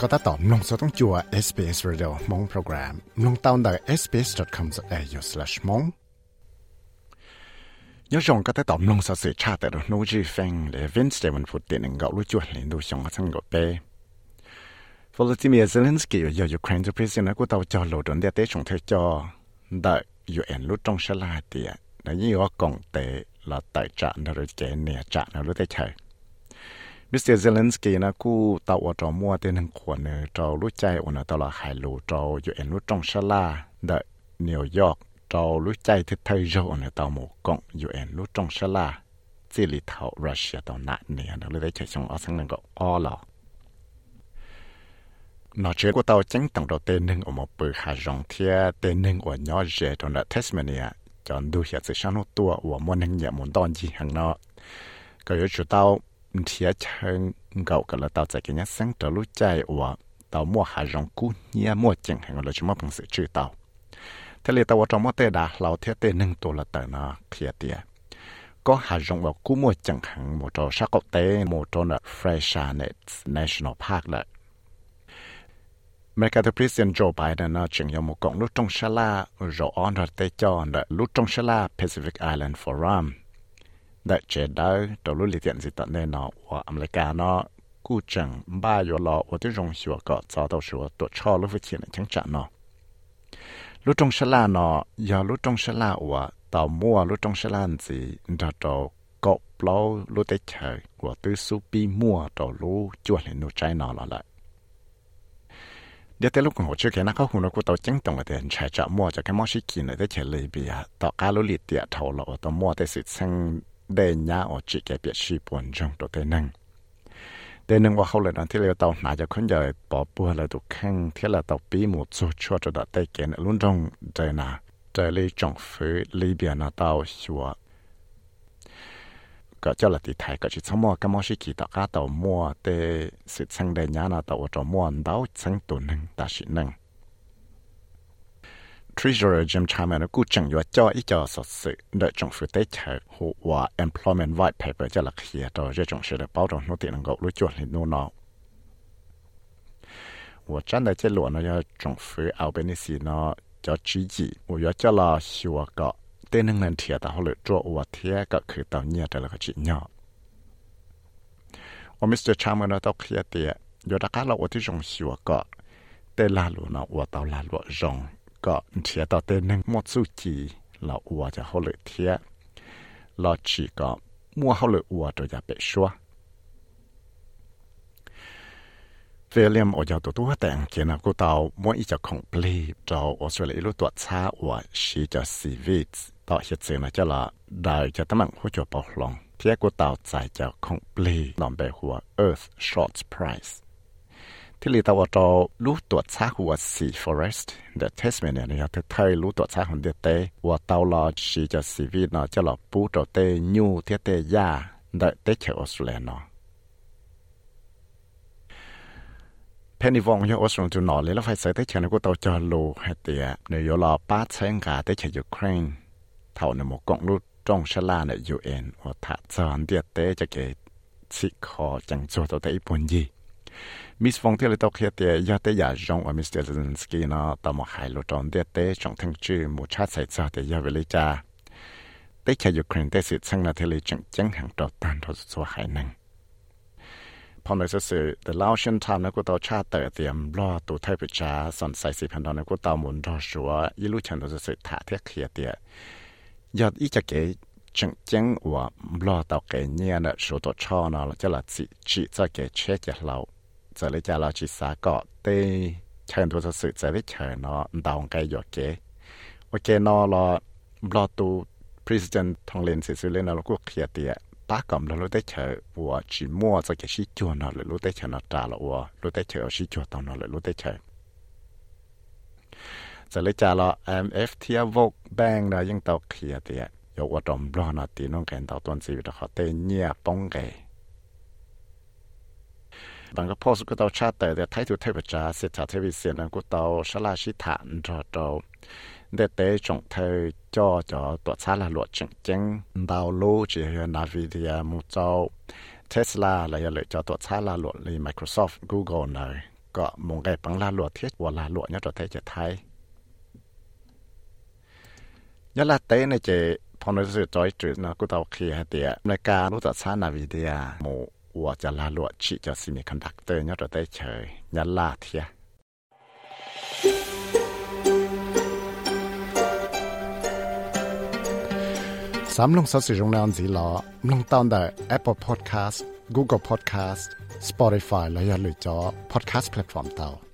ก็ตัดต่อมลงสต้องจัว SBS Radio มงโปรแกรมลงตาวน์ดัก sbs.com.au/mong ยังชงก็ตัดต่อมลงสเสียชาแต่โนจีแฟงเลวินสเตวันฟุตเตนึงก็รู้จัวเลนดูชงอัศงกเป้ Volodymyr Zelensky อยู่ยูเครนจะพิเศษนะกูตาวจอโลดนเดเตชงเทจอดักยูเอ็นรู้จงฉลาดเตียนะยี่ว่ากองเตละไตจ่านรเจเนียจ่านรู้ได้เฉย Mr. Zelensky, na ku ở trong mua tên hàng của nè trong lúc chạy ở nè tàu là hải trong dự la, đợi New York trong lúc chạy thì thay râu ở nè tàu một cộng dự án lúc trong sa la, chỉ lì tàu Russia tàu nạn nè nó lấy ở sang nè gọi o lò nó chơi của tàu tránh tổng đầu tên ở một bờ trong đất Tasmania chọn đủ hiện của môn nâng nhẹ muốn đòn gì hàng nọ cái yếu chủ thia chân gạo cái là tàu chạy cái nhát sáng trở lúc chạy của tàu mua hạ rong cú nhia mua chẳng hàng là chúng bằng sự chữ tàu thế là tàu trong mua tê đã lão thia tên nâng tổ là tờ nó kia tia có hạ rong vào cú mua chẳng hàng một trò sắc quốc tế một trò là Freshanet National Park là เมริกาที่ประธานโจไบเดนนะจึงยอมกงลุตงชลารออนรัตเตจอนเดลุตงชลา Pacific Island Forum ได้เจดาวตัวลุลิเตียนสิตันเนนอว่าอเมริกาเนาะกูจังบ้าอยู่รอว่าที่รงชัวก็จะต้องชัวตัวชอลุฟิเทียนจังจันเนาะลุตงชลาเนาะยาลุตงชลาว่าต่อมัวลุตงชลานสิดาโตก็ปล่าลุเตเชว่าตื้อซูปีมัวตัวลุจวนเลยนูใจนอละละ เดี๋ยวแต่ลูกหัวเชื่อแค่นักเขาหุ่นกูตัวจังตรง đại chế đó đầu lúc lịch điện gì tận nên nó và America nó cú chẳng ba yếu lọ. Và tôi dùng sửa cọ cho tôi, sửa tổ cho lúc việc chuyện chẳng chặn nó lúc trong sẽ là nó giờ lúc trong sẽ là và tàu mua lúc trong sẽ là gì? Đó đầu cọp lâu lúc tới chờ của tôi supi mua đầu lúc chuột lên nụ trái nó là lại. Để tới lúc hồ chưa kể nó có hùng nó của tàu chứng tổng là tiền trả trả mua cho cái món sĩ kỳ này tới chờ lì bìa à. tàu cá lúc liệt địa thầu lộ tàu mua tới sự sang อปัวเลยตุกแข้งที่เราตัวปีหมูจูชัวจะได้เตเกนลุ่นจงเจนาเจเลยจงฟื้นลีเบียนาตัวชัว ก็เจ้าละติไทยก็ชิสมอก็มอชิกิตอกาตอมัวเตสิสังเดญานาตอจอมัวดาวสังตัวหนึ่งตาชิหนึ่ง Treasurer Jim Chapman cũng chẳng yếu cho ý cho sự sự để chính phủ tế chờ hồ và Employment White Paper cho là khi đó cho chính phủ để bảo đảm nó tiền ngọc lối chuẩn thì nó nó 我站在这路呢，要政府后边的事呢，叫自己，我要叫了学个，但能能贴到后来做我贴个去到你的那个职业。我 Mr. Chang 呢到去的，有大家了我的种学个，但那路呢我到那路种。 ก็เทียต่อเต้นนึงมดสุจีเราอัวจะเขาเลยเทียเราจีก็มัวเขาเลยอัวตัวจะเปชัวเฟลียมออยาตัวตัวแต่งเจนกูเตาวมัวอีจะของปลีเจ้าออสเตรเลียรู้ตัวช้าอัวชีจะสีวิตต่อเหตุเสนาจะละได้จะตั้งหัวจปอกลงเทียกูเตาวใจจะของปลีนอมไปหัว Earth Short Price ที่ลีตาวจอรู้ตัวช้าหัวสี forest the Tasmania เนี่ยที่ไทยรู้ตัวช้าหัวเดเตว่าเตาลอชีจะสีวีเนาะจะหลอปูตัวเตยูเทียเตยาเดเตเชออสเตรเลียเนาะ penny vong yo osron tu no le la fai sai te chen ko tao cho lo ha te ne yo la pa chen ga te che ukraine thao ne mo kong lu trong sha la ne un o tha chan dia te che ke chi kho chang cho to te ipon ji miss vong te le to khia te ya te ya jong wa mr zelensky na ta mo hai lo ton dia te chong thang chu mo cha sai cha te ya ve le cha te che ukraine te si chang na te le chang chang hang to tan to so hai nang พอในสื่อแต่เล่าเช่นทำนะกูต่อชาติเตรียมรอตัวไทยประชาสอนใส่สิพันดอนนะกูต่อหมุนรอชัวยี่ลู่ฉันตัวสื่อถาเทียเคลียเตียยอดอีจะเก๋จังจังว่ารอต่อเก๋เนี่ยนะชัวตัวช่อนะจะละจิจิจะเก๋เช็คจะเรา giờ lấy cha lo chỉ xả cọ tê chân đồ sự giờ lấy chờ nó đào cái giọt kế ok nó lo lo tu president thong lên sự sự lên nó cũng khía tiệt ta cầm là lúc đấy chờ của chỉ mua cho cái sĩ nó là lúc đấy chờ nó trả là của lúc chờ sĩ chùa tao nó là lúc đấy chờ giờ lấy trả là MF thia vok bang là những tàu khía tiệt 有我懂不了那地弄干到端子有的好对你啊崩给。 อดเก๋โอเคนอรอรอตัว president ทองเลนเสียเลยนะเราก็เคลียเตีย ta cầm là lúc đấy chờ của chỉ mua cho cái sĩ chùa nó là lúc đấy chờ nó trả là của lúc đấy chờ sĩ chùa tao nó là lúc đấy chờ giờ lấy trả là MF thia vok bang là những tàu kia thì có hoạt động lo nó thì nó kèn tàu tuần gì đó họ tên nhia bông ghê bằng cái post của tàu chat tới để thấy tụi thấy vật trả sẽ trả thấy vì xem là của tàu sẽ là sĩ thản cho tàu để tế trọng thời cho cho tổ xã là luật chứng chứng đào lô chỉ là Nvidia một châu Tesla là lợi cho tổ xã là luật là Microsoft Google này có một cái bằng la lụa thiết và la lụa nhất rồi thấy chỉ thấy nhớ là tế này chỉ phong nói sự trói trừ nó cũng tao khi hay tiệt nơi ca lúc đó sáng nào vì tiệt một 我จะลาลวดชีจะสิมีคอนดักเตอร์เนี่ยเราได้เฉยยันลาเทียสามลงสัสิรงนานสีหลอลงตอนได้ Apple Podcast Google Podcast Spotify และยันหรือจอ Podcast Platform เตา